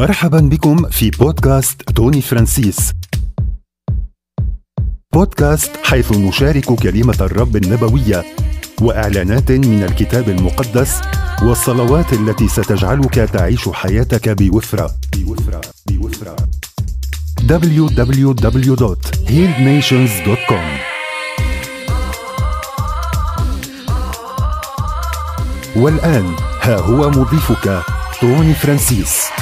مرحبا بكم في بودكاست توني فرانسيس. بودكاست حيث نشارك كلمة الرب النبوية وإعلانات من الكتاب المقدس والصلوات التي ستجعلك تعيش حياتك بوفرة. بوفرة بوفرة www.healednations.com والآن ها هو مضيفك توني فرانسيس.